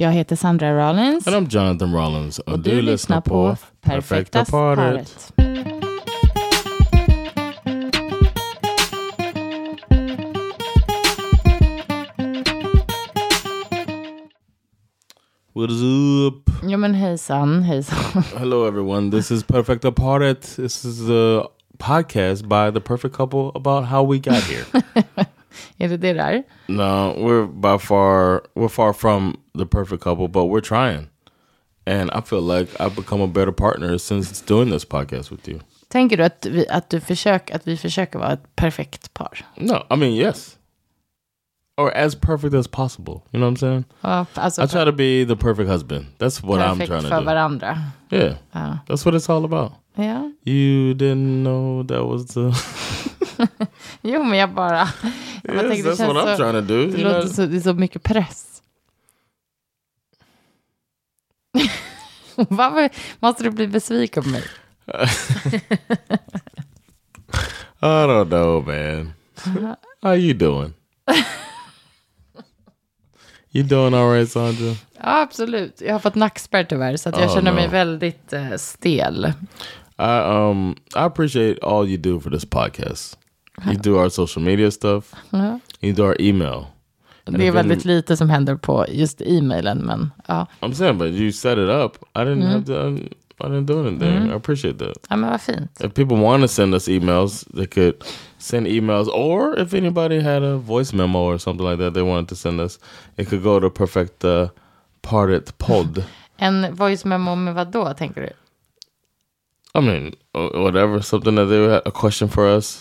Jag heter Sandra Rollins. And I'm Jonathan Rollins. och du lyssnar på Perfekta paret. What is up? Ja men hejsan, hejsan. Hello, everyone. This is Perfecta Paret. This is the podcast by the perfect couple about how we got here. Är det det där? no, we're by far we're far from the perfect couple, but we're trying. And I feel like I've become a better partner since doing this podcast with you. Tänker du att vi, att du försök, att vi försöker vara ett perfekt par? No, I mean yes. Or as perfect as possible. You know what I'm saying? Ja, alltså I try to be the perfect husband. That's what I'm trying to do. för do. varandra. Yeah. That's what it's all about. Yeah. You didn't know that was the. Jo men jag bara... Jag bara yes, tänkte, det that's what I'm så, trying to do. det, låter så, det är så mycket press. Varför måste du bli besviken på mig? I don't know, man. How you doing? you doing all right, Sandra? Ja, absolut. Jag har fått nackspärr tyvärr, så att jag Oh, känner mig no. väldigt eh, stel. I um I appreciate all you do for this podcast. You do our social media stuff. Ja. You do our email. Det är väldigt lite som händer på just e-mailen, men ja. I'm saying, but you set it up. I didn't mm. have to. I, I didn't do anything. Mm. I appreciate that. ja, men vad fint. If people want to send us emails, they could send emails. Or if anybody had a voice memo or something like that they wanted to send us, it could go to perfect uh, parted pod. En voice memo med vad då, tänker du? I mean, uh, whatever, something that they had a question for us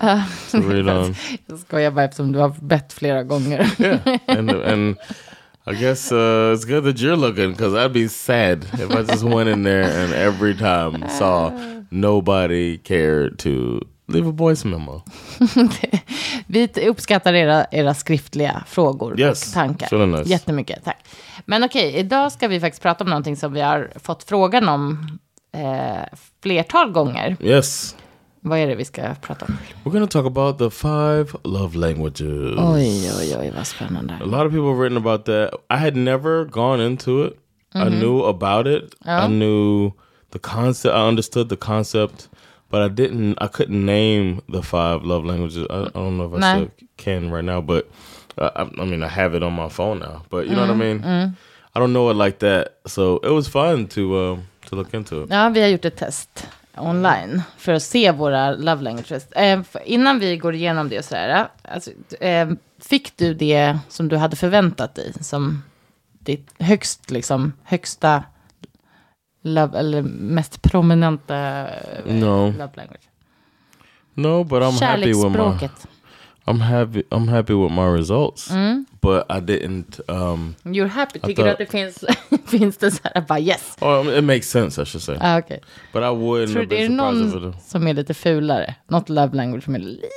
to read on. Jag skojar bara eftersom du har bett flera gånger. Yeah, and and I guess uh, it's good that you're looking because I'd be sad if I just went in there and every time saw nobody cared to leave a voice memo. Vi uppskattar era, era skriftliga frågor Yes, och tankar. really nice. Jättemycket, tack. Men okej, idag ska vi faktiskt prata om någonting som vi har fått frågan om eh, flertal gånger. Yes, Vad är det vi ska prata om? we're gonna talk about the five love languages. Oj, oj, oj, vad spännande. A lot of people have written about that. I had never gone into it. I knew about it. I knew the concept. I understood the concept, but I didn't. I couldn't name the five love languages. I, I don't know if I No. still can right now, but uh, I, I mean, I have it on my phone now. But you know what I mean. I don't know it like that, so it was fun to um, to look into. Ja, vi har gjort ett test online för att se våra love languages. Eh, innan vi går igenom det och sådär, alltså, eh, fick du det som du hade förväntat dig som ditt högst, liksom, högsta love, eller mest prominenta eh, No. love language? No, but I'm happy with my. I'm happy. I'm happy with my results, but I didn't. Um, You're happy. Tycker du att det finns, finns det så här, bara yes? oh, it makes sense. I should say. Ah, Okej. But I wouldn't Tror du det är någon som är lite fulare? Något love language som är lite...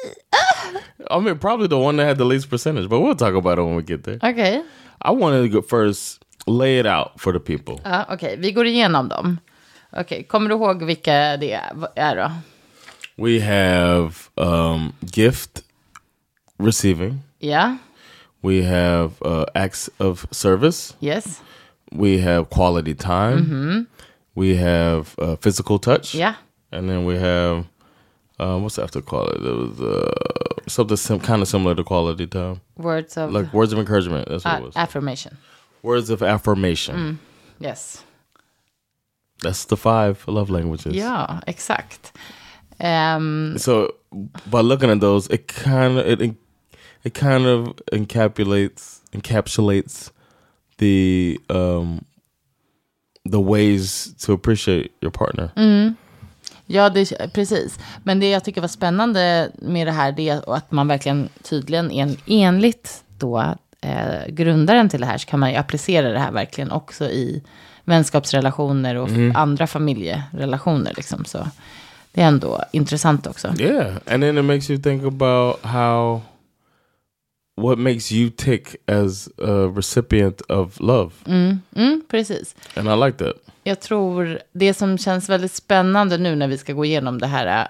I mean, probably the one that had the least percentage, but we'll talk about it when we get there. Okej. I wanted to go first lay it out for the people. Ja, okej. Vi går igenom dem. Okej, kommer du ihåg vilka det är, då? We have um, gift receiving. Ja, We have uh, acts of service. yes, We have quality time. We have uh, physical touch. Yeah. And then we have uh, what's after quality? There was uh, something sim- kind of similar to quality time, words of like words of encouragement. That's what it was. affirmation. words of affirmation. Yes. That's the five love languages. Yeah, exact. Ehm, So by looking at those, it kind of it it kind of encapsulates encapsulates the um the ways to appreciate your partner. ja, det, precis. Men det jag tycker var spännande med det här, det är att man verkligen tydligen en, enligt då eh, grundaren till det här så kan man ju applicera det här verkligen också i vänskapsrelationer och Mm. andra familjerelationer. Liksom. Så det är ändå intressant också. Yeah, and then it makes you think about how what makes you tick as a recipient of love, Mm, mm, precis. and I like that. Jag tror det som känns väldigt spännande nu när vi ska gå igenom det här,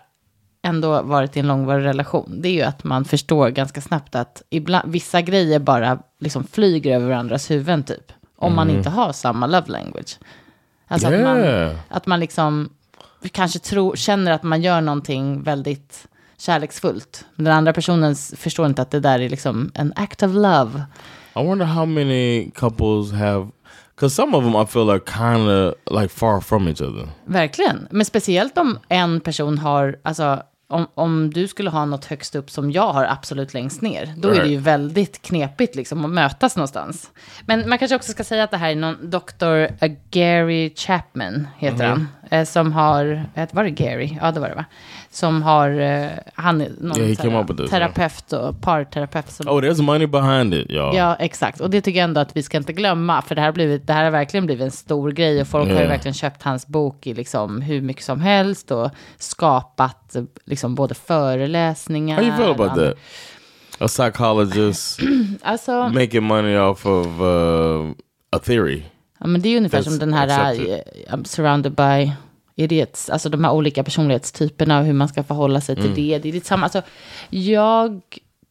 ändå varit i en långvarig relation, det är ju att man förstår ganska snabbt att ibland, vissa grejer bara liksom flyger över varandras huvuden typ. Om man inte har samma love language. Alltså att, man, Yeah. att man liksom kanske tror, känner att man gör någonting väldigt kärleksfullt. Men den andra personen förstår inte att det där är liksom en act of love. I wonder how many couples have, because some of them I feel are kind of like far from each other. Verkligen. Men speciellt om en person har, alltså om, om du skulle ha något högst upp som jag har absolut längst ner, då är det ju Right. väldigt knepigt liksom att mötas någonstans. Men man kanske också ska säga att det här är någon Dr. Gary Chapman, heter han, eh, som har, eh, var det Gary? Ja, det var det va? Som har, eh, han är någon Yeah, he så came här up with this, terapeut och parterapeut som Oh, there's money behind it, y'all. Ja, exakt. Och det tycker jag ändå att vi ska inte glömma. För det här, har blivit, det här har verkligen blivit en stor grej. Och folk har ju verkligen köpt hans bok i liksom hur mycket som helst. Och skapat liksom både föreläsningar. How you feel about that? A psychologist Alltså, making money off of uh, a theory. ja, men det är ungefär That's som den här I'm surrounded by idiots. Alltså de här olika personlighetstyperna och hur man ska förhålla sig till Mm. det. Det är lite samma. Alltså, jag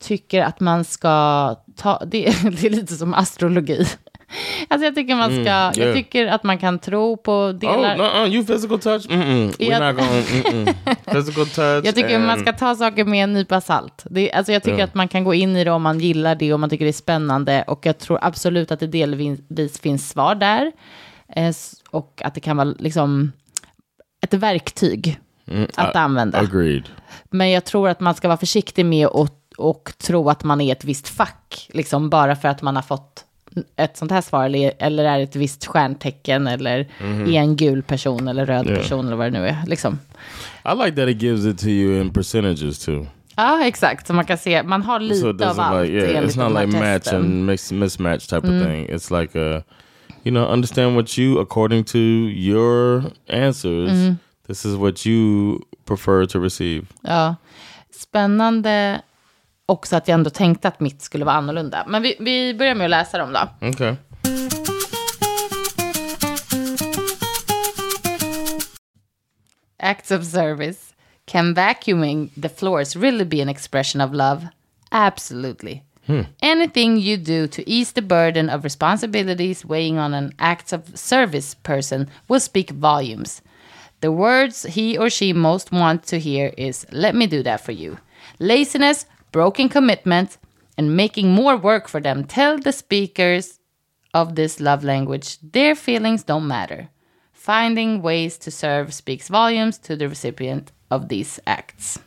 tycker att man ska ta, det, det är lite som astrologi. Alltså jag tycker man ska, jag Mm, yeah. tycker att man kan tro på delar. Oh, no, uh, you physical touch? Mm-mm. We're Yeah. not going. Mm-mm. physical touch. Jag tycker man and- ska ta saker med en nypa salt. Det, alltså jag tycker Ja. att man kan gå in i det om man gillar det och man tycker det är spännande. Och jag tror absolut att det delvis finns svar där. Eh, och att det kan vara liksom ett verktyg att använda. Agreed. Men jag tror att man ska vara försiktig med att och tro att man är ett visst fack. Liksom bara för att man har fått ett sånt här svar. Eller, eller är ett visst stjärntecken. Eller är en gul person eller röd Ja. person. Eller vad det nu är. Liksom. I like that it gives it to you in percentages too. Ja, exakt. Så man kan se, man har lite so av allt like yeah, it's not like match testen. and mismatch type of thing. It's like a, you know, understand what you according to your answers. This is what you prefer to receive. Ja. Spännande också att jag ändå tänkte att mitt skulle vara annorlunda. Men vi, vi börjar med att läsa dem då. Okay. Acts of service. Can vacuuming the floors really be an expression of love? Absolutely. Hmm. Anything you do to ease the burden of responsibilities weighing on an acts of service person will speak volumes. The words he or she most want to hear is let me do that for you. Laziness, broken commitment, and making more work for them tell the speakers of this love language their feelings don't matter. Finding ways to serve speaks volumes to the recipient of these acts.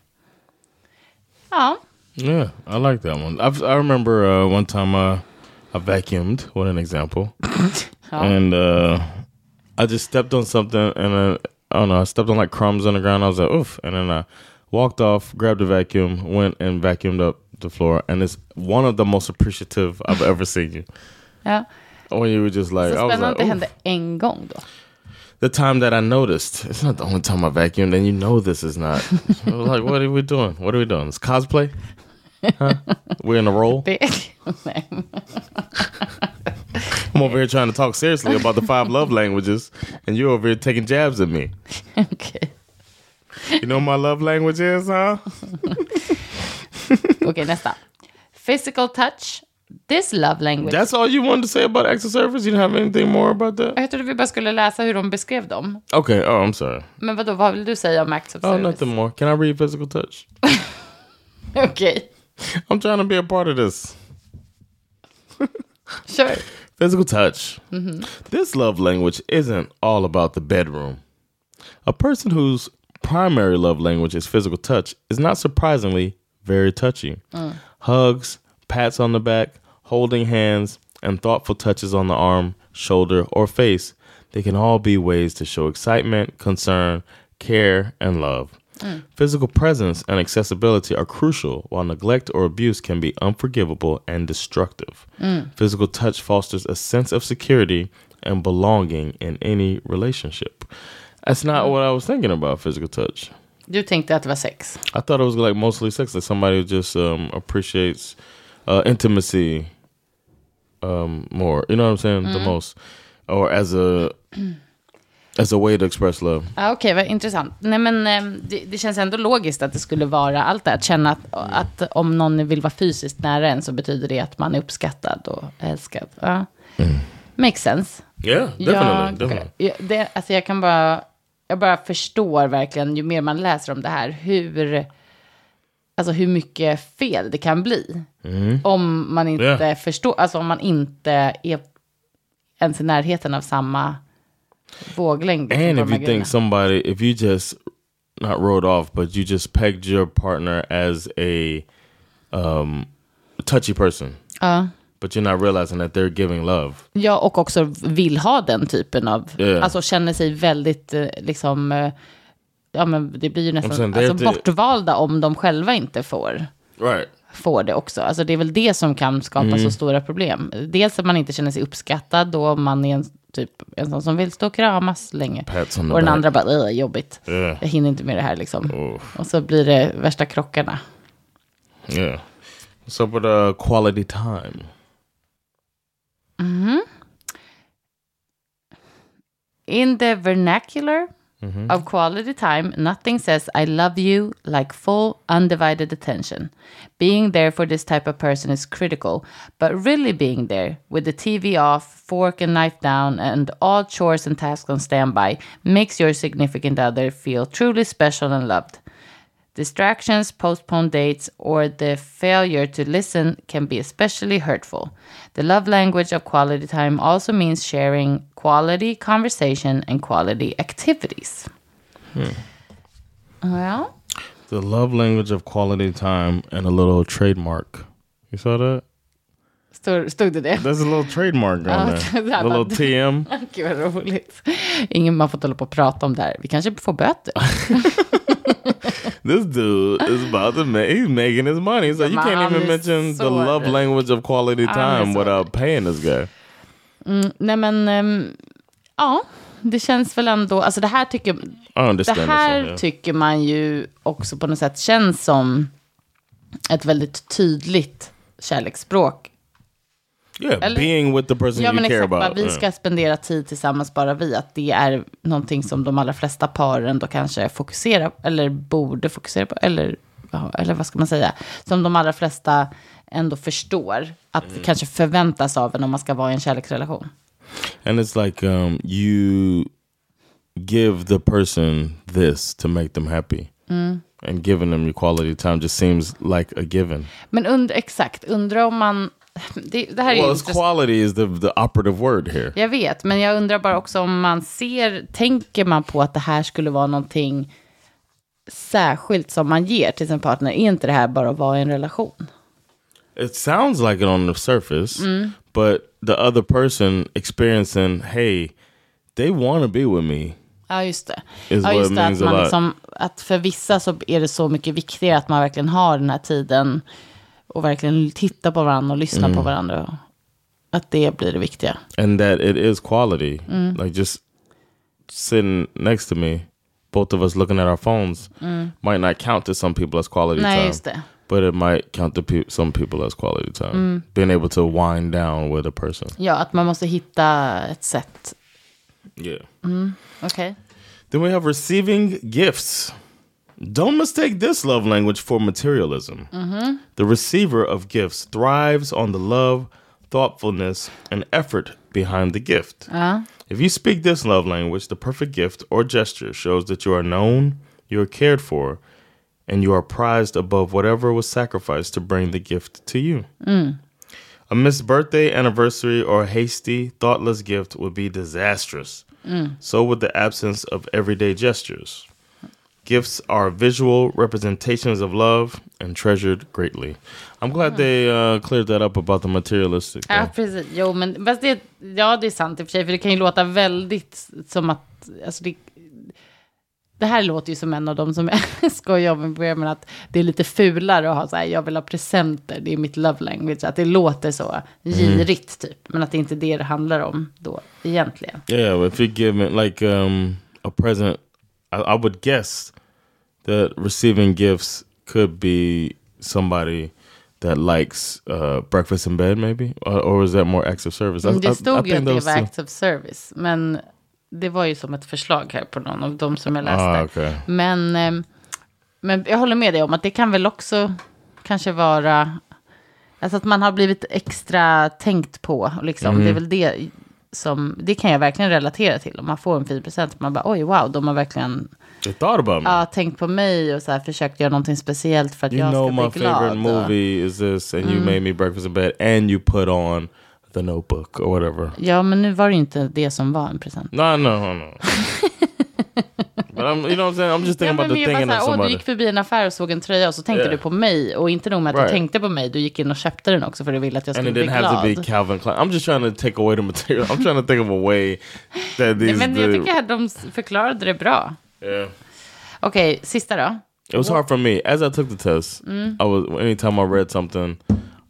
Ja, Yeah, I like that one. I've, I remember uh, one time uh, I vacuumed. What an example! And uh, I just stepped on something, and uh, I don't know. I stepped on like crumbs on the ground. I was like, "Oof!" And then I walked off, grabbed the vacuum, went and vacuumed up the floor. And it's one of the most appreciative I've ever seen you. Yeah. When you were just like, Så I was spännande att like, det hände en gång då. The time that I noticed, it's not the only time I vacuumed, and you know this is not. I like, what are we doing? What are we doing? It's cosplay. Huh? We're in a role. I'm over here trying to talk seriously about the five love languages, and you're over here taking jabs at me. Okay. You know what my love language is, huh? Okej, nästa. Physical touch. This love language. That's all you wanted to say about acts of service? You didn't have anything more about that? Jag trodde vi bara skulle läsa hur de beskrev dem. Okay. Oh, I'm sorry. Men vadå, vad vill du säga om acts of Oh, service? nothing more. Can I read physical touch? okay. I'm trying to be a part of this. sure. Physical touch. Mm-hmm. This love language isn't all about the bedroom. A person whose primary love language is physical touch is not surprisingly very touchy. Mm. Hugs, pats on the back, holding hands, and thoughtful touches on the arm, shoulder, or face. They can all be ways to show excitement, concern, care, and love. Physical presence and accessibility are crucial, while neglect or abuse can be unforgivable and destructive. Physical touch fosters a sense of security and belonging in any relationship. That's not what I was thinking about physical touch. Du tänkte att det var sex? I thought it was like mostly sex, like somebody who just um, appreciates uh, intimacy um, more. You know what I'm saying? The most, or as a as a way to express love. Ja, Okej, vad intressant. Nej, men ehm, det, det känns ändå logiskt att det skulle vara allt det här. Att känna att, att om någon vill vara fysiskt nära en så betyder det att man är uppskattad och älskad. Ja. Makes sense. Yeah, definitely, Jag, definitely. jag, det, alltså jag kan bara, jag bara förstår verkligen, ju mer man läser om det här, hur, alltså hur mycket fel det kan bli. Om man inte Yeah. förstår, alltså om man inte är ens i närheten av samma våglängd. liksom, And if you grejerna. think somebody, if you just not wrote off, but you just pegged your partner as a um, touchy person, Ja. but you're not realizing that they're giving love. Ja, och också vill ha den typen av, Yeah. alltså känner sig väldigt eh, liksom, eh, ja men det blir ju nästan alltså, det- bortvalda om de själva inte får, Right. får det också. Alltså det är väl det som kan skapa Mm. så stora problem. Dels att man inte känner sig uppskattad då man är en, typ, en sån som vill stå och kramas länge. Och den andra bara, "Ugh, jobbigt. Yeah. Jag hinner inte med det här liksom. Oof. Och så blir det värsta krockarna. Yeah. What's up with uh, quality time? In the vernacular of quality time, nothing says I love you like full, undivided attention. Being there for this type of person is critical, but really being there with the TV off, fork and knife down, and all chores and tasks on standby makes your significant other feel truly special and loved. Distractions, postponed dates, or the failure to listen can be especially hurtful. The love language of quality time also means sharing quality conversation and quality activities. Hmm. Well, The love language of quality time and a little trademark. You saw that? stod, stod det det? There's a little trademark on ah, there. A little TM. Gud vad roligt. Ingen man får hålla på och prata om det här. Vi kanske får böter. This dude is about to make, he's making his money. So you can't even mention the love language of quality time without paying this guy. Nej men, ehm, ja, det känns väl ändå, alltså det här tycker, det här yeah. tycker man ju också på något sätt känns som ett väldigt tydligt kärleksspråk. Yeah, Eller- being with the person Ja you care exakt, bara, about. vi yeah. ska spendera tid tillsammans bara vi. Att det är någonting som de allra flesta par ändå kanske fokuserar, eller borde fokusera på, eller, eller vad ska man säga, som de allra flesta ändå förstår att Mm. det kanske förväntas av en om man ska vara i en kärleksrelation. And it's like um, you give the person this to make them happy. Mm. And giving them your quality time just seems like a given. Men under, exakt, undrar om man, det, det här är Well, it's intressant. quality is the, the operative word here. Jag vet, men jag undrar bara också om man ser, tänker man på att det här skulle vara någonting särskilt som man ger till sin partner? Är inte det här bara att vara i en relation? It sounds like it on the surface, but the other person experiencing, hey, they want to be with me. Ja, just det. Ja, just det att, man liksom, att för vissa så är det så mycket viktigare att man verkligen har den här tiden och verkligen tittar på varandra och lyssnar Mm. på varandra. Att det blir det viktiga. And that it is quality. Mm. Like just sitting next to me, both of us looking at our phones might not count to some people as quality Mm. Nej, time. just det. But it might count to pe- some people as quality time. Mm. Being able to wind down with a person. Ja, att man måste hitta ett sätt. Yeah. Okej. Then we have receiving gifts. Don't mistake this love language for materialism. Mm-hmm. The receiver of gifts thrives on the love, thoughtfulness, and effort behind the gift. Uh-huh. If you speak this love language, the perfect gift or gesture shows that you are known, you are cared for, and you are prized above whatever was sacrificed to bring the gift to you. Mm. A missed birthday, anniversary, or hasty, thoughtless gift would be disastrous. Mm. So would the absence of everyday gestures. Gifts are visual representations of love and treasured greatly. I'm glad they uh, cleared that up about the materialistic. Ja, precis. Jo, men fast det, ja, det är sant i och för sig. För det kan ju låta väldigt som att... Alltså det, det här låter ju som en av dem som jag skojar om i början, men att det är lite fulare att ha så här, jag vill ha presenter, det är mitt love language, att det låter så girigt typ, men att det inte är det det handlar om då egentligen. Yeah, if you give me like um, a present, I, I would guess that receiving gifts could be somebody that likes uh, breakfast in bed maybe? Or, or is that more acts of service? I, det stod I, I ju att det var acts of service, men det var ju som ett förslag här på någon av de som jag läste. Ah, okay. Men, ehm, men jag håller med dig om att det kan väl också kanske vara, alltså att man har blivit extra tänkt på, liksom. Mm. Det är väl det som, det kan jag verkligen relatera till. Om man får en fin present, man bara oj wow, de har verkligen Me. Ja, tänkt på mig och så här, försökt göra någonting speciellt för att you jag ska bli glad. You know my favorite movie is this and mm. you made me breakfast in bed and you put on the notebook or whatever. Ja, men nu var det inte det som var en present. No, no, no. But I'm, you know what I'm saying? I'm just thinking ja, about the thing that somebody... Du gick förbi en affär och såg en tröja och så tänkte yeah. du på mig. Och inte nog med att right. du tänkte på mig, du gick in och köpte den också för du ville att jag skulle bli glad. And it didn't have to be Calvin Klein. I'm just trying to take away the material. I'm trying to think of a way that these... Nej, men jag tycker att de förklarade det bra. Yeah. Okay, sista då. It was hard for me. As I took the test, mm. I was anytime I read something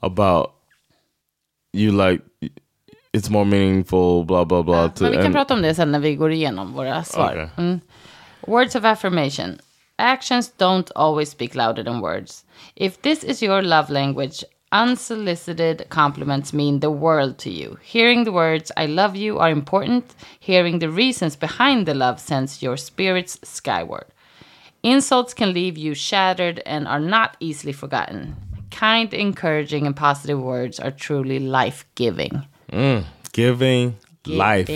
about you like it's more meaningful, blah blah blah. Ja, to, men vi kan and, prata om det sen när vi går igenom våra svar. Okay. Mm. Words of affirmation. Actions don't always speak louder than words. If this is your love language, unsolicited compliments mean the world to you. Hearing the words I love you are important. Hearing the reasons behind the love sends your spirits skyward. Insults can leave you shattered and are not easily forgotten. Kind, encouraging, and positive words are truly life giving. Mm, giving, giving life.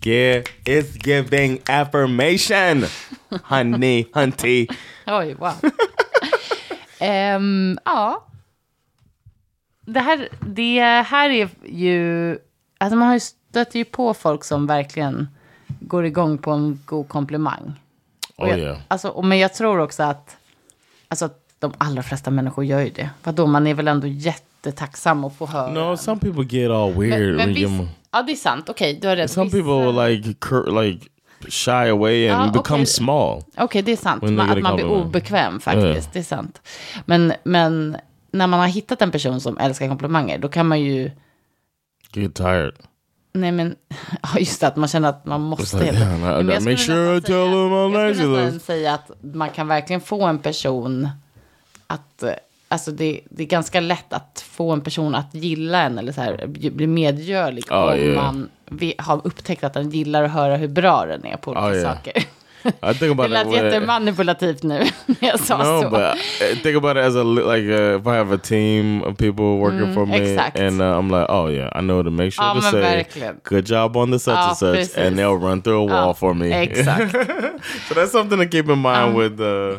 Give, it's giving affirmation. honey, hunty. Oj, wow. um, ja. Det här, det här är ju... Alltså man har ju stött ju på folk som verkligen går igång på en god komplimang. Oh, jag, yeah. alltså, men jag tror också att, alltså, de allra flesta människor gör ju det. Vadå, man är väl ändå jättetacksam att få höra. No, some people get all weird. Men, men viss, ja, det är sant. Okej, okay, du har rätt. Some vissa... people like, like shy away and ja, become okay. small. Okej, okay, det är sant. Man, att man blir obekväm faktiskt. Yeah. Det är sant. Men, men när man har hittat en person som älskar komplimanger, då kan man ju... Get tired. Nej men, ja just det, att man känner att man måste. Like, yeah, men jag make sure them I'm nice Jag skulle säga att man kan verkligen få en person att, alltså det, det är ganska lätt att få en person att gilla en eller så här, bli medgörlig. Oh, om yeah. man har upptäckt att den gillar att höra hur bra den är på olika oh, yeah. saker. I think about det lät jättemanipulativt nu när jag sa no, så. But I think about it as a like uh, if I have a team of people working mm, for me exakt. and uh, I'm like oh yeah I know to make sure ja, to say verkligen. good job on the such ja, and such precis. and they'll run through a wall ja, for me. Exakt. so that's something to keep in mind um, with uh,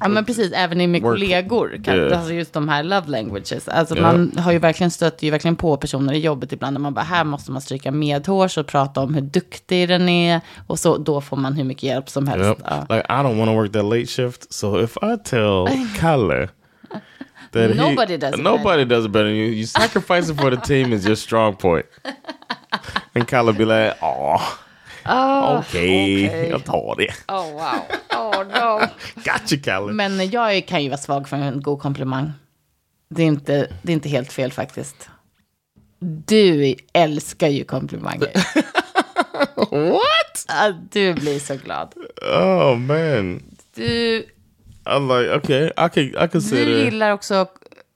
Ja men precis, även i med work. kollegor. Kan, yeah. Alltså just de här love languages. Alltså yeah. man har ju verkliligen stött ju verkligen på personer i jobbet ibland. Där man bara, här måste man stryka medhårs och prata om hur duktig den är. Och så, då får man hur mycket hjälp som helst. Yep. Ja. Like I don't want to work that late shift. So if I tell Kalle. That nobody he, does it Nobody better. does it better than you. You sacrificing for the team is your strong point. and Kalle be like, oh. Oh, Okej, okay. jag tar det. Oh wow. Oh no. Gotcha Kalle. Men jag kan ju vara svag för en god komplimang. Det är inte, det är inte helt fel faktiskt. Du älskar ju komplimanger. What? Du blir så glad. Oh man. Du... Like, okay, I can, I can say Du gillar också...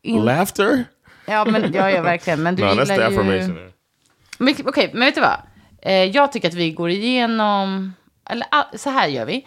In... Laughter? Ja, men, ja, ja, verkligen. Men du no, gillar that's the affirmation. ju... Okej, okay, men vet du vad? Eh, jag tycker att vi går igenom, eller så här gör vi.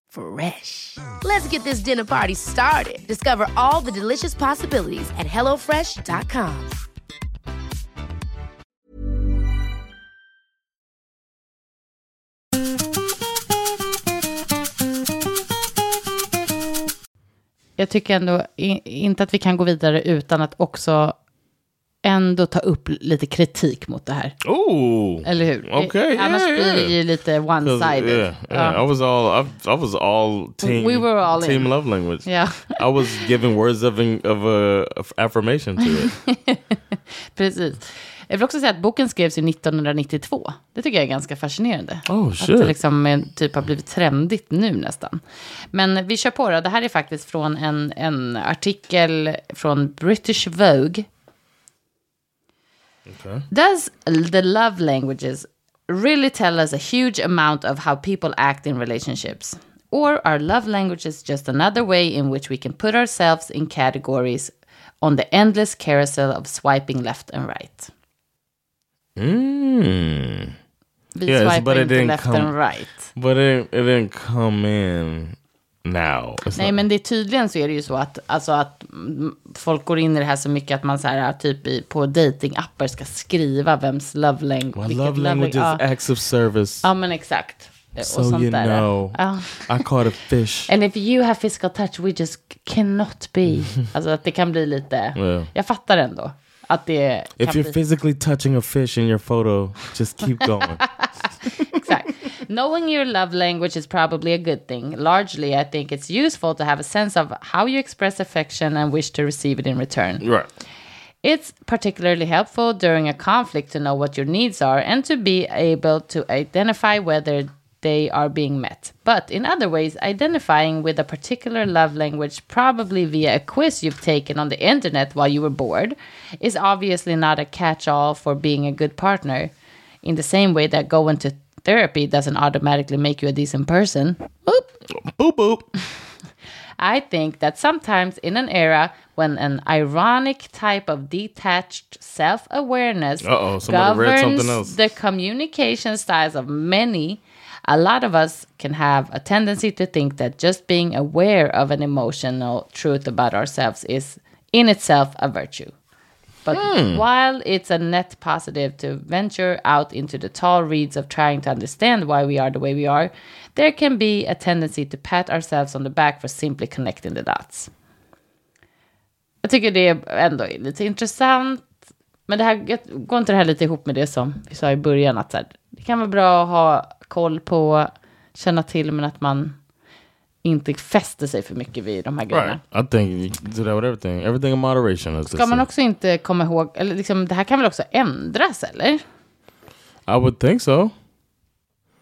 Fresh. Let's get this dinner party started. Discover all the delicious possibilities at hellofresh.com. Jag tycker ändå inte att vi kan gå vidare utan att också ändå ta upp lite kritik mot det här. Oh, Eller hur? Okay, Annars yeah, blir det yeah. ju lite one-sided. Yeah, yeah. Ja. I was all I, I was all team. We were all team in. love language. Ja, I was giving words of of, uh, of affirmation to it. precis. Jag vill också säga att boken skrevs ju 1992. Det tycker jag är ganska fascinerande. Oh, Att shit. det liksom är, typ har blivit trendigt nu nästan. Men vi kör på då. Det här är faktiskt från en, en artikel från British Vogue. Okay. Does the love languages really tell us a huge amount of how people act in relationships? Or are love languages just another way in which we can put ourselves in categories on the endless carousel of swiping left and right? Mm. Yes, but it didn't left come- and right. But it, it didn't come in now. Nej, men det är tydligen så är det ju så att, alltså att folk går in i det här så mycket att man så här, typ i, på datingappar ska skriva vems love language. My love language ja. is acts of service. ja, men exakt. So you där. know, Ja. I caught a fish. And if you have physical touch, we just cannot be. Alltså att det kan bli lite, Yeah. jag fattar ändå att det If you're bli, physically touching a fish in your photo, just keep going. exakt. Knowing your love language is probably a good thing. Largely, I think it's useful to have a sense of how you express affection and wish to receive it in return. right. It's particularly helpful during a conflict to know what your needs are and to be able to identify whether they are being met. But in other ways, identifying with a particular love language, probably via a quiz you've taken on the internet while you were bored, is obviously not a catch all for being a good partner. In the same way that going to therapy doesn't automatically make you a decent person. Oop. Boop boop. I think that sometimes in an era when an ironic type of detached self awareness governs the communication styles of many, a lot of us can have a tendency to think that just being aware of an emotional truth about ourselves is in itself a virtue. But Hmm. while it's a net positive to venture out into the tall reeds of trying to understand why we are the way we are, there can be a tendency to pat ourselves on the back for simply connecting the dots. Jag tycker det är ändå lite intressant. Men det här, går inte det här lite ihop med det som vi sa i början? Att här, det kan vara bra att ha koll på, känna till, men att man inte fäster sig för mycket vid de här grejerna. Right. I think do that with everything. Everything in moderation. Ska man också inte komma ihåg, eller liksom, det här kan väl också ändras, eller? I would think so.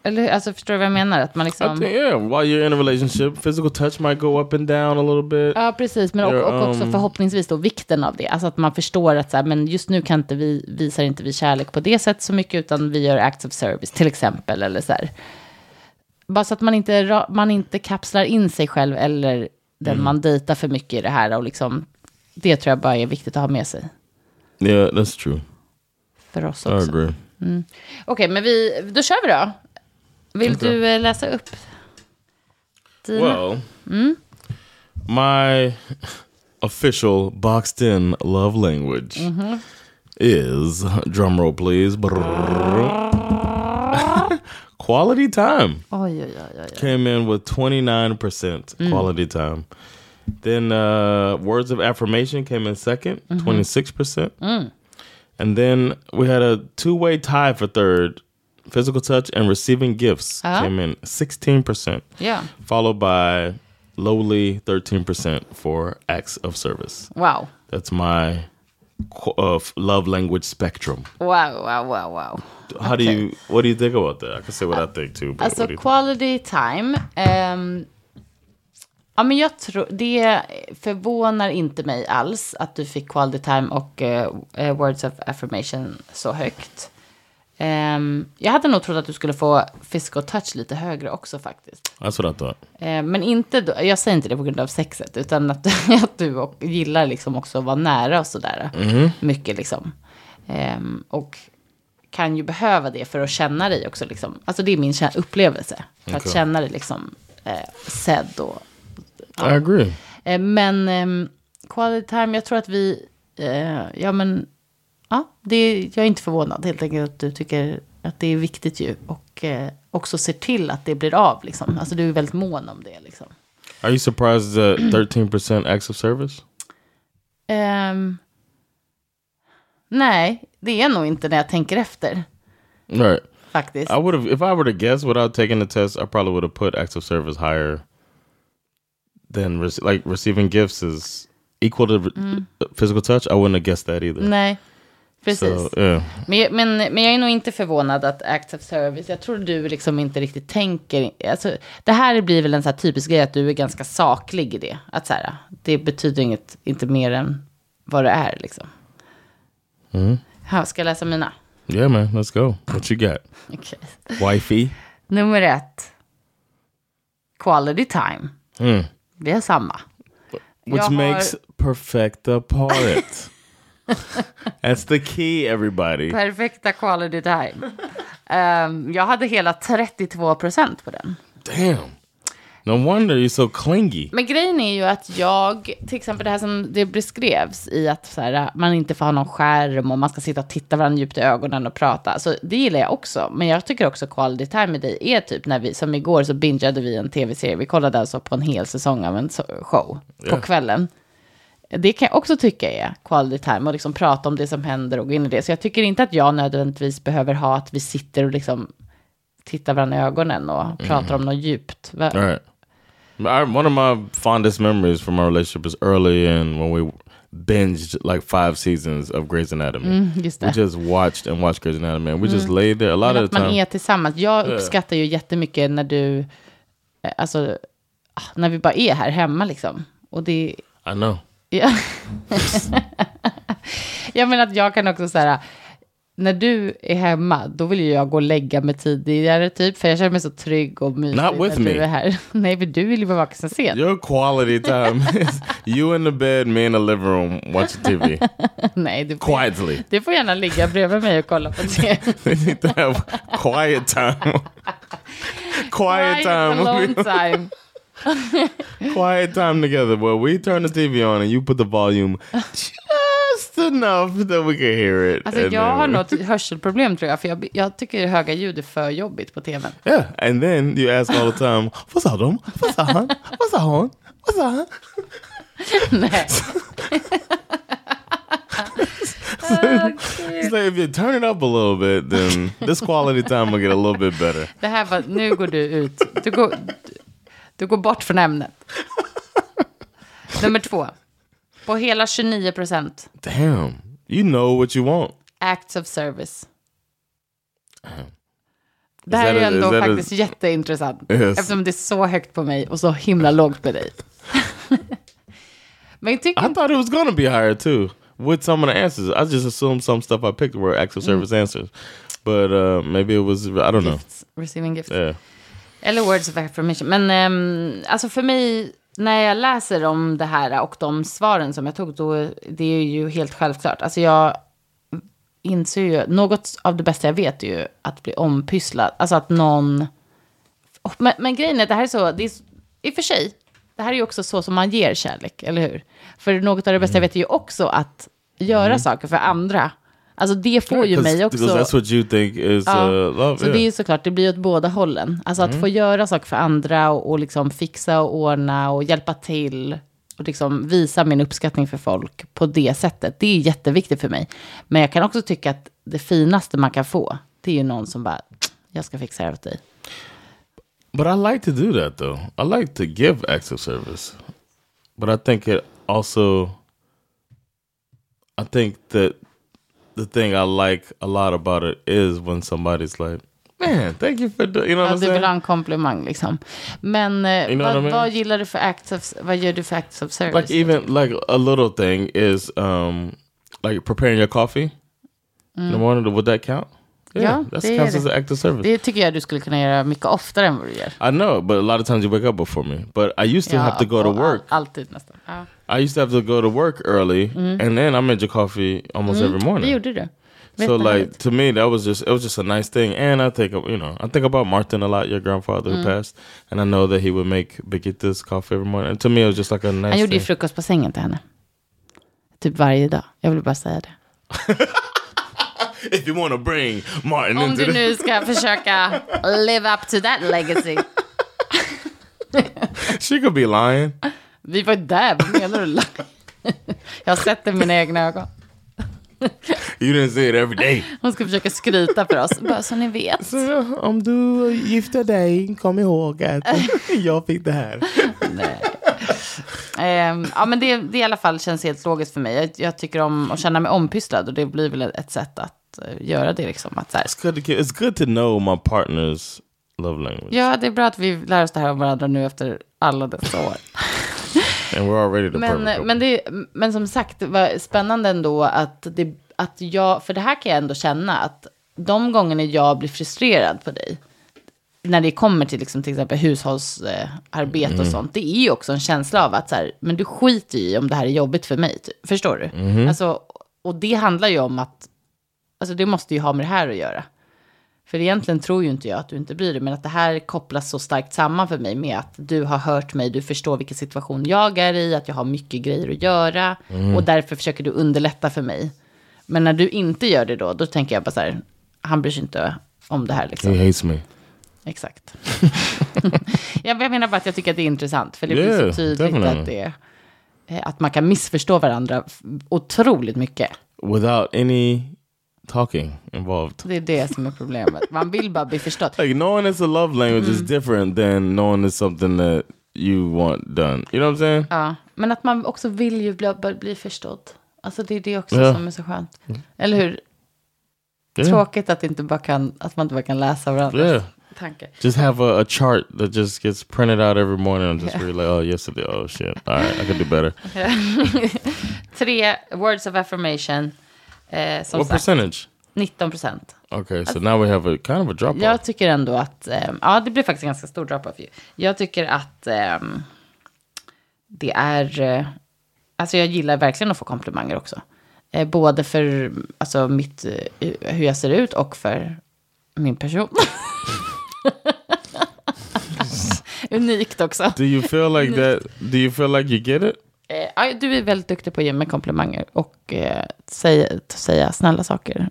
Eller alltså, förstår du vad jag menar? Att man I liksom... think, yeah, while you're in a relationship, physical touch might go up and down a little bit. Ja, precis. Men och, och också um, förhoppningsvis då vikten av det. Alltså att man förstår att så här, men just nu kan inte vi, visar inte vi kärlek på det sättet så mycket, utan vi gör acts of service till exempel. Eller så här. Bara så att man inte, man inte kapslar in sig själv eller den Mm. man dejtar för mycket i det här. Och liksom, det tror jag bara är viktigt att ha med sig Yeah, that's true. för oss I också. agree. Okej, men vi, då kör vi då. Vill Okej. du eh, läsa upp? Dina? Well, my official boxed in love language is drumroll please. Quality time Oj, oj, oj, oj. came in with 29% mm. quality time. Then uh, words of affirmation came in 2nd mm-hmm. 26 percent. Mm. And then we had a two-way tie for third. Physical touch and receiving gifts uh-huh. came in 16 percent, Ja. followed by lowly 13 percent for acts of service. Wow. That's my qu- uh, f- love language spectrum. Wow, wow, wow, wow. How do you? What do you think about that? I can say what I think too. Alltså quality time. ehm, ja men jag tror, det förvånar inte mig alls att du fick quality time och eh, words of affirmation så högt. Ehm, jag hade nog trott att du skulle få physical touch lite högre också faktiskt. That's what I thought. Eh, men inte, då, jag säger inte det på grund av sexet, utan att, att du och, gillar liksom också att vara nära och sådär. Mycket liksom. Ehm, och kan ju behöva det för att känna dig också liksom. Alltså det är min upplevelse. För att Okej. känna dig liksom eh, sedd och... I agree. Men ehm, quality time, jag tror att vi, eh, ja men, ja, det, jag är inte förvånad helt enkelt att du tycker att det är viktigt ju. Och eh, också ser till att det blir av liksom. Alltså du är väldigt mån om det liksom. Are you surprised that 13 percent acts of service? Ehm, nej, det är nog inte när jag tänker efter Right. faktiskt. I would have, if I were to guess without taking the test, I probably would have put acts of service higher than like receiving gifts is equal to re- physical touch. I wouldn't have guessed that either. Nej, precis. So yeah, Men, men, men jag är nog inte förvånad att Act of Service, jag tror du liksom inte riktigt tänker, alltså, det här blir väl en så här typisk grej att du är ganska saklig i det. Att så här, det betyder inget, inte mer än vad det är liksom. Här, ska jag läsa mina? yeah, man. Let's go. What you got, Okej. wifey? Nummer ett. Quality time. Mm. Vi har samma. Which har- makes perfecta part. That's the key, everybody. Perfekta quality time. Ehm, jag hade hela 32 procent på den. Damn. No wonder you're so clingy. Men grejen är ju att jag, till exempel det här som det beskrevs i att så här, man inte får ha någon skärm och man ska sitta och titta varandra djupt i ögonen och prata. Så det gillar jag också. Men jag tycker också quality time med dig är typ när vi, som igår så bingeade vi en tv-serie. Vi kollade alltså på en hel säsong av en show på Ja. kvällen. Det kan jag också tycka är quality time och liksom prata om det som händer och gå in i det. Så jag tycker inte att jag nödvändigtvis behöver ha att vi sitter och liksom tittar varandra i ögonen och pratar om något djupt. All right. I, one of my fondest memories from our relationship is early in when we binged like five seasons of Grey's Anatomy. just we det. just watched and watched Grey's Anatomy. And we just laid there a lot Men of att the man time. är tillsammans. Jag uppskattar ju jättemycket när du, eh, alltså, ah, när vi bara är här hemma liksom. Och det, I know. Ja. jag menar att jag kan också säga, när du är hemma, då vill ju jag gå och lägga mig tidigare typ, för jag känner mig så trygg och mysig Not with när me. du är här. Nej, för du vill ju vara vaken sen. Your quality time is you in the bed, me in the living room, watching TV Nej, du får, quietly. du får gärna ligga bredvid mig och kolla på det. We need to have quiet time. quiet time. Alone time. quiet time together where we turn the TV on and you put the volume just enough that we can hear it. Alltså jag then har något hörselproblem tror jag, för jag, jag tycker höga ljud är för jobbigt på tvn. Yeah, and then you ask all the time, "What's up, them? What's up? hon? What's up, hon? What's up?" Nej. It's like if you turn it up a little bit, then this quality time will get a little bit better. Det här var, nu går du ut, du går, du, går bort från ämnet. Nummer två. På hela 29 procent. Damn, you know what you want. Acts of service. Det här är ändå faktiskt jätteintressant. Yes. Eftersom det är så högt på mig och så himla lågt på dig. Men jag tycker I thought it was gonna be higher too with some of the answers. I just assumed some stuff I picked were acts of service answers, but uh, maybe it was I don't know. gifts, receiving gifts. Yeah, Eller words of affirmation. Men ehm, alltså för mig, när jag läser om det här och de svaren som jag tog, då det är ju helt självklart. Alltså jag inser ju, något av det bästa jag vet är ju att bli ompysslad. Alltså att någon... Men, men grejen är det här är så, det är, i och för sig, det här är ju också så som man ger kärlek, eller hur? För något av det bästa jag vet är ju också att göra saker för andra. Alltså det får ju mig också... that's what you think is Ja, uh, love. Så yeah. det är ju såklart, det blir åt båda hållen. Alltså att få göra saker för andra och, och liksom fixa och ordna och hjälpa till. och liksom visa min uppskattning för folk på det sättet. Det är jätteviktigt för mig. Men jag kan också tycka att det finaste man kan få, det är ju någon som bara, jag ska fixa det åt dig. But I like to do that though. I like to give acts of service. But I think it also I think that the thing I like a lot about it is when somebody's like, Man, thank you for doing, you know ja, what I'm du vill ha en komplimang liksom. Men eh, You know vad, I mean? vad gillar du för acts of, vad gör du för acts of service? Like even like a little thing is um like preparing your coffee in the morning. Would that count? Yeah, that det counts det. act of service. Det tycker jag du skulle kunna göra mycket oftare än vad du gör. I know, but a lot of times you wake up before me. But I used to have to go to work. All, alltid nästan. Ja. I used to have to go to work early, and then I made your coffee almost every Det morning. gjorde du. So like to me, that was just it was just a nice thing, and I think you know I think about Martin a lot, your grandfather who passed, and I know that he would make Birgitte's coffee every morning. And to me, it was just like a nice. Han gjorde ju frukost på sängen till henne. Typ varje dag. Jag vill bara säga det. If you want to bring Martin Om into du nu ska försöka live up to that legacy. she could be lying. Vi var ju där, vad menar du? Jag har sett det med mina egna ögon. You didn't say it every day. Hon ska försöka skryta för oss, bara så ni vet. Så, Om du gifter dig, kom ihåg att jag fick det här. Ehm, ja, men det, det i alla fall känns helt logiskt för mig. Jag, jag tycker om att känna mig ompysslad och det blir väl ett sätt att eh, göra det liksom. Att så här, It's good, to, it's good to know my partner's love language. ja, det är bra att vi lär oss det här om varandra nu efter alla dessa år. And we're already the Men, men, det, men som sagt, var spännande ändå att, det, att jag, för det här kan jag ändå känna att de gångerna jag blir frustrerad på dig, när det kommer till liksom, till exempel hushållsarbete Mm. och sånt, det är ju också en känsla av att så här, men du skiter i om det här är jobbigt för mig, typ. förstår du? Mm-hmm. Alltså, och det handlar ju om att, alltså det måste ju ha med det här att göra. För egentligen tror ju inte jag att du inte bryr dig, men att det här kopplas så starkt samman för mig med att du har hört mig, du förstår vilken situation jag är i, att jag har mycket grejer att göra och därför försöker du underlätta för mig. Men när du inte gör det då, då tänker jag bara så här, han bryr sig inte om det här liksom. He hates me. Exakt. jag jag menar bara att jag tycker att det är intressant, för det blir Yeah, så tydligt definitely. att, det, att man kan missförstå varandra otroligt mycket. Without any talking involved. Det är det som är problemet. Man vill bara bli förstådd. Like knowing it's a love language is different than knowing it's something that you want done. You know what I'm saying? Ja, men att man också vill ju bli, bli- förstådd. Alltså det är det också Ja. som är så skönt. Eller hur? Yeah. Tråkigt att, inte bara kan, att man inte bara kan läsa varandras Yeah. tankar. Just have a, a chart that just gets printed out every morning and just read like, oh, yesterday, oh shit, all right, I could do better. Tre words of affirmation. Eh, som what sagt, percentage? 19 procent. Okay, so now we have a kind of a drop off. Jag tycker ändå att, ehm, ja det blir faktiskt en ganska stor drop-off ju. Jag tycker att ehm, det är, eh, alltså jag gillar verkligen att få komplimanger också. Eh, både för alltså, mitt, eh, hur jag ser ut och för min person. Unikt också. Do you feel like that? Do you feel like you get it? Eh, du är väldigt duktig på att ge mig komplimanger och eh, säga, säga snälla saker.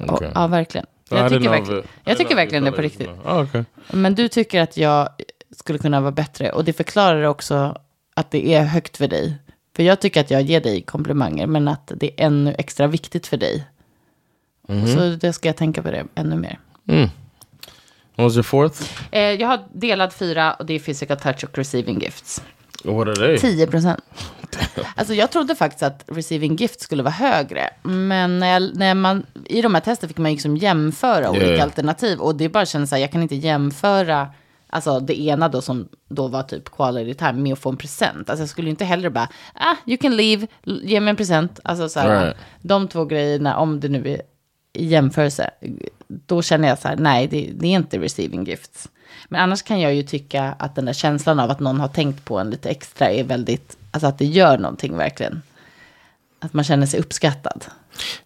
Och, Okay. ja, verkligen. I Jag didn't tycker verkligen, I jag tycker verkligen det på riktigt. Oh, okay. Men du tycker att jag skulle kunna vara bättre. Och det förklarar också att det är högt för dig. För jag tycker att jag ger dig komplimanger. Men att det är ännu extra viktigt för dig. Så det ska jag tänka på det ännu mer. What was your fourth? Eh, jag har delad fyra och det är physical touch och receiving gifts. What are they? 10 procent. Alltså jag trodde faktiskt att receiving gift skulle vara högre. Men när, jag, när man, i de här testen fick man liksom jämföra olika Yeah. alternativ. Och det bara kändes så här, jag kan inte jämföra alltså det ena då som då var typ quality time med att få en present. Alltså jag skulle inte heller bara, ah, you can leave, ge mig en present. Alltså så här, Right. de två grejerna, om det nu är i jämförelse, då känner jag så här, nej, det, det är inte receiving gifts. Men annars kan jag ju tycka att den där känslan av att någon har tänkt på en lite extra är väldigt, alltså att det gör någonting verkligen. Att man känner sig uppskattad.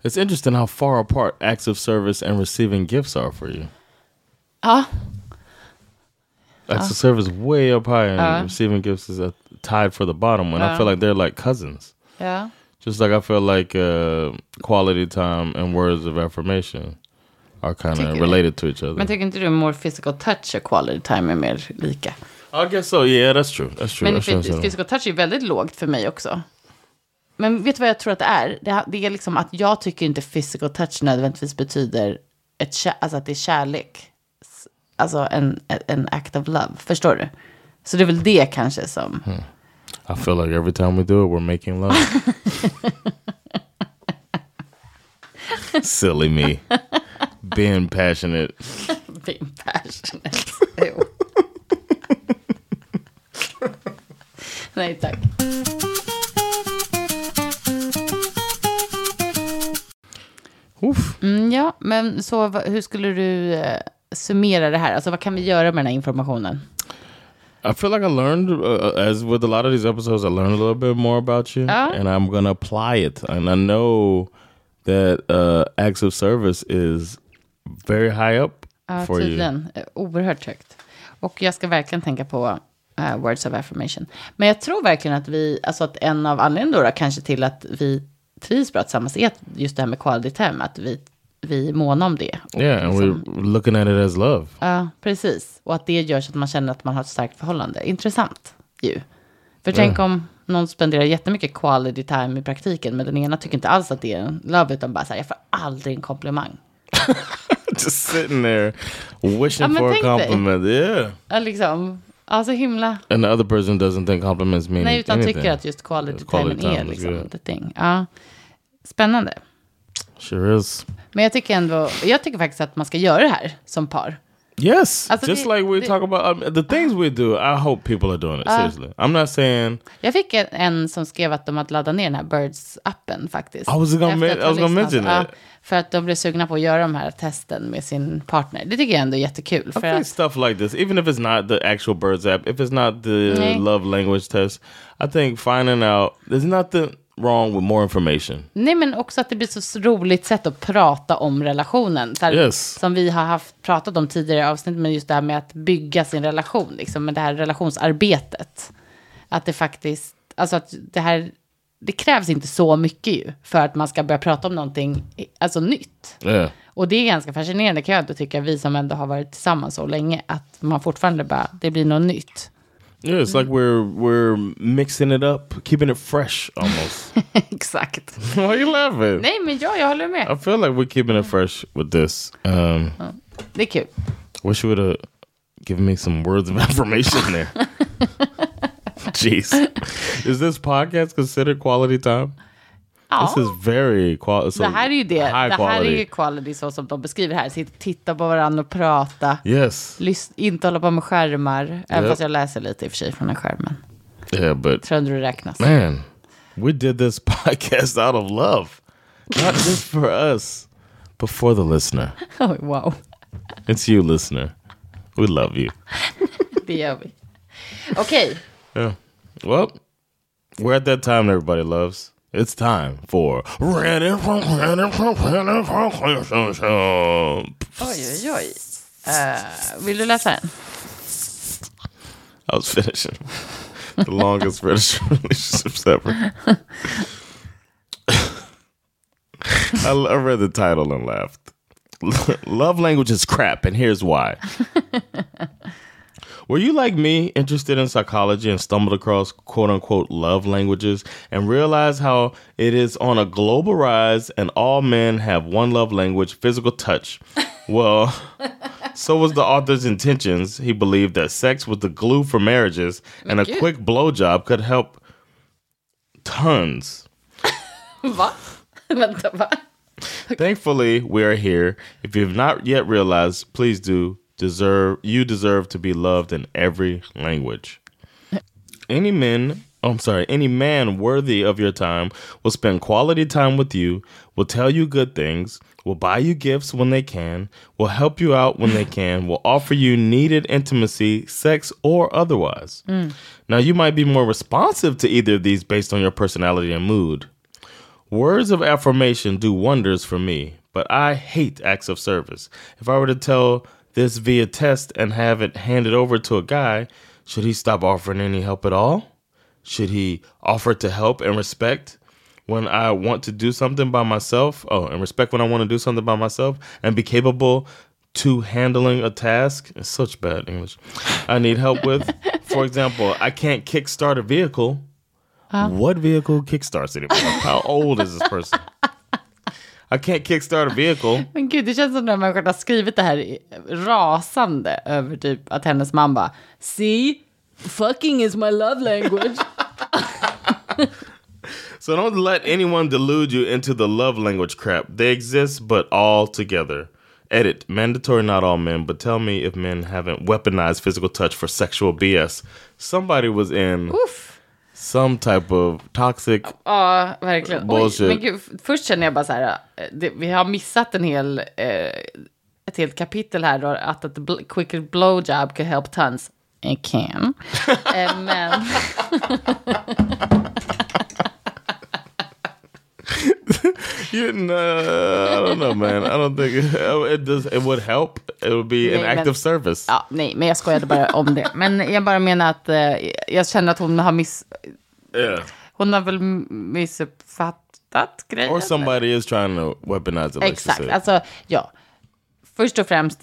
It's interesting how far apart acts of service and receiving gifts are for you. Ja, Acts of service way up high, and receiving gifts is at, tied for the bottom. When I feel like they're like cousins. ja. Just like I feel like uh, quality time and words of affirmation are kind of related to each other. Men tycker inte du more physical touch och quality time är mer lika? I guess so. Yeah, that's true. That's true. Men physical touch är väldigt lågt för mig också. Men vet du vad jag tror att det är? Det, det är liksom att jag tycker inte physical touch nödvändigtvis betyder ett, alltså att det är kärlek. Alltså en, en act of love. Förstår du? Så det är väl det kanske som... I feel like every time we do it, we're making love. Silly me. Being passionate. Being passionate. Jo. Nej tack. Oof. Mm, ja, men så hur skulle du eh, summera det här? Alltså vad kan vi göra med den här informationen? I feel like I learned, uh, as with a lot of these episodes, I learned a little bit more about you, Oh. and I'm gonna apply it. And I know that uh, acts of service is very high up Ja, for you. tydligen. Eh, Oerhört högt. Och jag ska verkligen tänka på eh, words of affirmation. Men jag tror verkligen att vi, alltså att en av anledningarna kanske till att vi trivs bra tillsammans är just det här med quality time, att vi, vi är måna om det. Och Yeah, and liksom- we're looking at it as love. Ja, precis. Och att det gör så att man känner att man har ett starkt förhållande. Intressant ju. För tänk om någon spenderar jättemycket quality time i praktiken, men den ena tycker inte alls att det är en love, utan bara så här, jag får aldrig en komplimang. Just sitting there wishing Ja, for a tänk dig. compliment. Yeah. Ja, liksom, ja, så himla... And the other person doesn't think compliments mean Nej, utan anything. tycker att just quality, Quality time är liksom good. the thing. Ja. Spännande. Sure is. Men jag tycker ändå, jag tycker faktiskt att man ska göra det här som par. Yes, Alltså, just det- like we det- talk about um, the things we do. I hope people are doing it. Seriously, I'm not saying Jag fick en, en som skrev att de hade laddat ner den här Birds-appen faktiskt. I was gonna I was gonna mention Ja, that. För att de blev sugna på att göra de här testen med sin partner. Det tycker jag ändå är jättekul. I För think att, stuff like this, even if it's not the actual Birds app, if it's not the Nej. love language test, I think finding out there's nothing wrong with more information. nej, men också att det blir så roligt sätt att prata om relationen. Här, Yes. Som vi har haft, pratat om tidigare i avsnitt, men just det här med att bygga sin relation, liksom, med det här relationsarbetet. Att det faktiskt, alltså att det här, det krävs inte så mycket ju för att man ska börja prata om någonting, alltså nytt. Yeah. Och det är ganska fascinerande kan jag ändå tycka, vi som ändå har varit tillsammans så länge, att man fortfarande bara, det blir något nytt. Yeah, it's like we're we're mixing it up, keeping it fresh almost. Exakt. Why are you laughing? Nej, men ja, jag håller I med. feel like we're keeping it fresh with this. Um, Det är kul. wish you would have given me some words of affirmation there. Jeez, is this podcast considered quality time? Ja, This is very quality. det här är ju det. High Det här är quality. ju quality så som de beskriver här. Sitta, titta på varandra och prata. Yes. Lys- inte hålla på med skärmar. Även Yep. fast jag läser lite i och för sig från en skärmen. Yeah, but Tror du det räknas? man, we did this podcast out of love, not just for us, but for the listener. Oj, wow, It's you, listener. We love you. det gör vi. Okej, Yeah. Well, we're at that time everybody loves. It's time for Reddit. oj, oj, oj. Eh, vill du läsa den? I was finishing the longest British relationships ever. I, I read the title and laughed. Love language is crap, and here's why. Were you like me, interested in psychology and stumbled across quote unquote love languages and realized how it is on a global rise and all men have one love language, physical touch? Well, so was the author's intentions. He believed that sex was the glue for marriages and a quick blowjob could help tons. Va? Vänta, va? Thankfully, we are here. If you have not yet realized, please do deserve you deserve to be loved in every language. Any men, oh, I'm sorry, any man worthy of your time will spend quality time with you, will tell you good things, will buy you gifts when they can, will help you out when they can, will offer you needed intimacy, sex or otherwise. Mm. Now, you might be more responsive to either of these based on your personality and mood. Words of affirmation do wonders for me, but I hate acts of service. If I were to tell this via test and have it handed over to a guy, should he stop offering any help at all? Should he offer to help and respect when I want to do something by myself? Oh, and respect when I want to do something by myself and be capable to handling a task. It's such bad English. I need help with. For example, I can't kickstart a vehicle. What vehicle kickstarts it? How old is this person? I can't kickstart a vehicle. Men gud, det känns som när människan har skrivit det här rasande över typ att hennes man bara See, fucking is my love language. So don't let anyone delude you into the love language crap. They exist, but all together. Edit. Mandatory, not all men, but tell me if men haven't weaponized physical touch for sexual BS. Somebody was in Uff. Some type of toxic. Ja, verkligen. Oj, Bullshit. men gud, först känner jag bara så här, eh, det, vi har missat en hel, eh, ett helt kapitel här då, att ett bl- quick blowjob can help tons. It can. eh, men, You know, I don't know, man. I don't think it, does. It would help. It would be an Nej, act men- of service. ja, nej, men jag skojade bara om det. Men jag bara menar att eh, jag känner att hon har miss, Yeah. hon har väl missuppfattat grejen. Or somebody is trying to weaponize. Like Exakt, alltså ja. Först och främst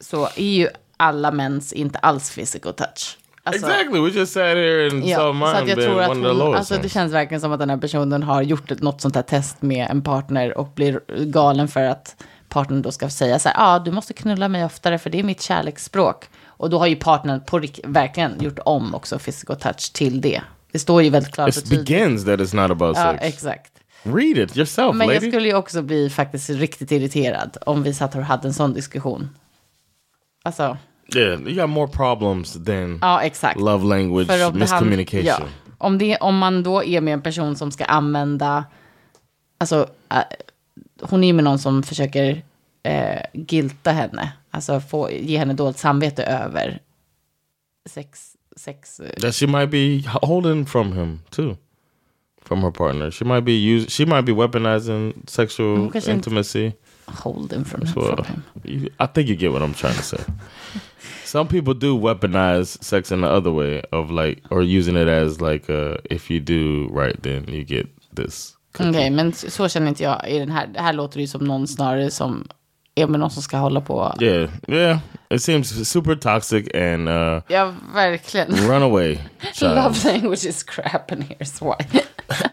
så är ju alla mäns inte alls physical touch. Alltså, exactly. We just sat here and Ja, saw så att mine jag tror att hon, alltså det känns verkligen som att den här personen har gjort ett, något sånt här test med en partner och blir galen för att partnern då ska säga så här, ja ah, du måste knulla mig oftare för det är mitt kärleksspråk. Och då har ju partnern på, verkligen gjort om också physical touch till det. Det står ju väldigt klart It begins that it's not about Ja, sex. exakt. Read it yourself, Men lady. jag skulle ju också bli faktiskt riktigt irriterad om vi satt och hade en sån diskussion. Alltså, Yeah, you got more problems than ja exakt. love language För om miscommunication. ja, om, det, om man då är med en person som ska använda, alltså äh, hon är med någon som försöker äh, gilta henne, alltså få, ge henne dåligt samvete över sex, sex, eh, That she might be holding from him too, from her partner. She might be use. She might be weaponizing sexual kanske inte- intimacy. holding from, Well, from him. you, I think you get what I'm trying to say. Some people do weaponize sex in the other way of like, or using it as like, uh, if you do right, then you get this. Okej, men s- så känner inte jag i den här. Det här låter ju som någon snarare som är med någon som ska hålla på. Yeah, yeah. It seems super toxic and uh, Ja, verkligen. runaway child. Love language is crap and here's why.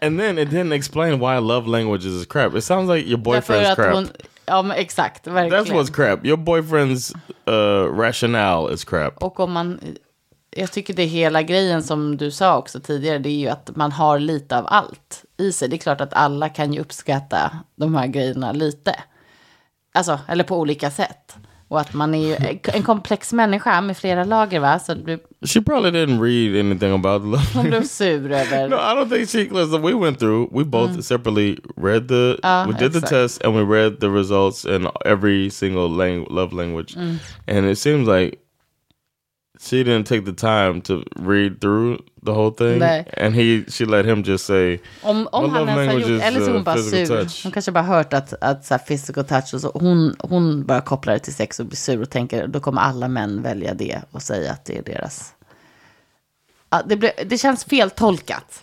and then it didn't explain why love languages is crap. It sounds like your Därför boyfriend's crap. hon, ja men exakt, verkligen. That's what's crap. Your boyfriend's uh, rationale is crap. Och om man, jag tycker det hela grejen som du sa också tidigare, det är ju att man har lite av allt i sig. Det är klart att alla kan ju uppskatta de här grejerna lite. Alltså, eller på olika sätt. Och att man är ju en komplex människa med flera lager va? Så du, She probably didn't read anything about the love hon blev sur över... No, I don't think she. Listen, we went through. We both separately read the. Ah, we did the exact. test and we read the results in every single lang- love language, and it seems like she didn't take the time to read through the whole thing. Nej. And he, she let him just say, Om, om han love ens har gjort, eller så är uh, hon bara physical sur. touch. Hon kanske bara hört att, att så här, physical touch och så. Hon, hon bara kopplar det till sex och blir sur och tänker då kommer alla män välja det och säga att det är deras. Ja, det, blir, det känns fel tolkat.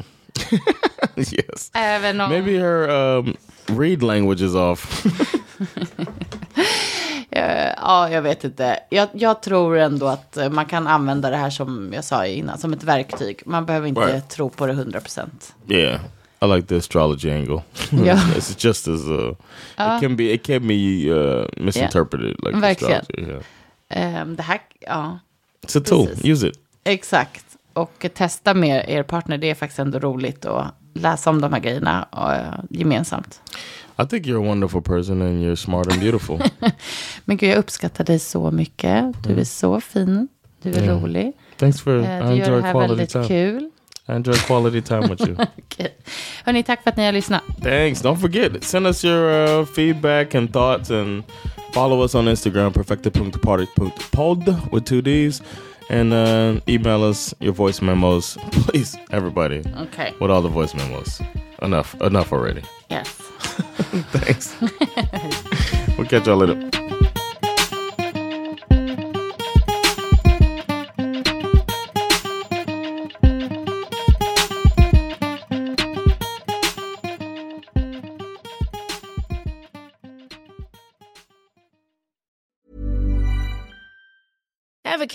yes. Även om, Maybe her um, read language is off. eh, ja, jag vet inte. Jag, jag tror ändå att eh, man kan använda det här som jag sa innan, som ett verktyg. Man behöver inte Right. tro på det 100 procent. yeah. I like the astrology angle. Yeah. it's just as uh, it can be. It can be uh, misinterpreted like Verkligen. astrology. Yeah. Ehm, det här, ja, It's a tool. Precis. Use it. Exakt. Och testa med er partner, det är faktiskt ändå roligt att läsa om de här grejerna eh, gemensamt. I think you're a wonderful person and you're smart and beautiful. Men gud, jag uppskattar dig så mycket. Du är så fin. Du är Mm. rolig. Thanks for. I Du gör det här väldigt time. kul. I enjoy quality time with you. Okej. Hörni, tack för att ni har lyssnat. Thanks. Don't forget, send us your uh, feedback and thoughts and follow us on Instagram, perfected.party.pod with two D's. And uh, email us your voice memos, please, everybody, Okay. with all the voice memos. Enough, enough already. yes. Thanks. we'll catch y'all later.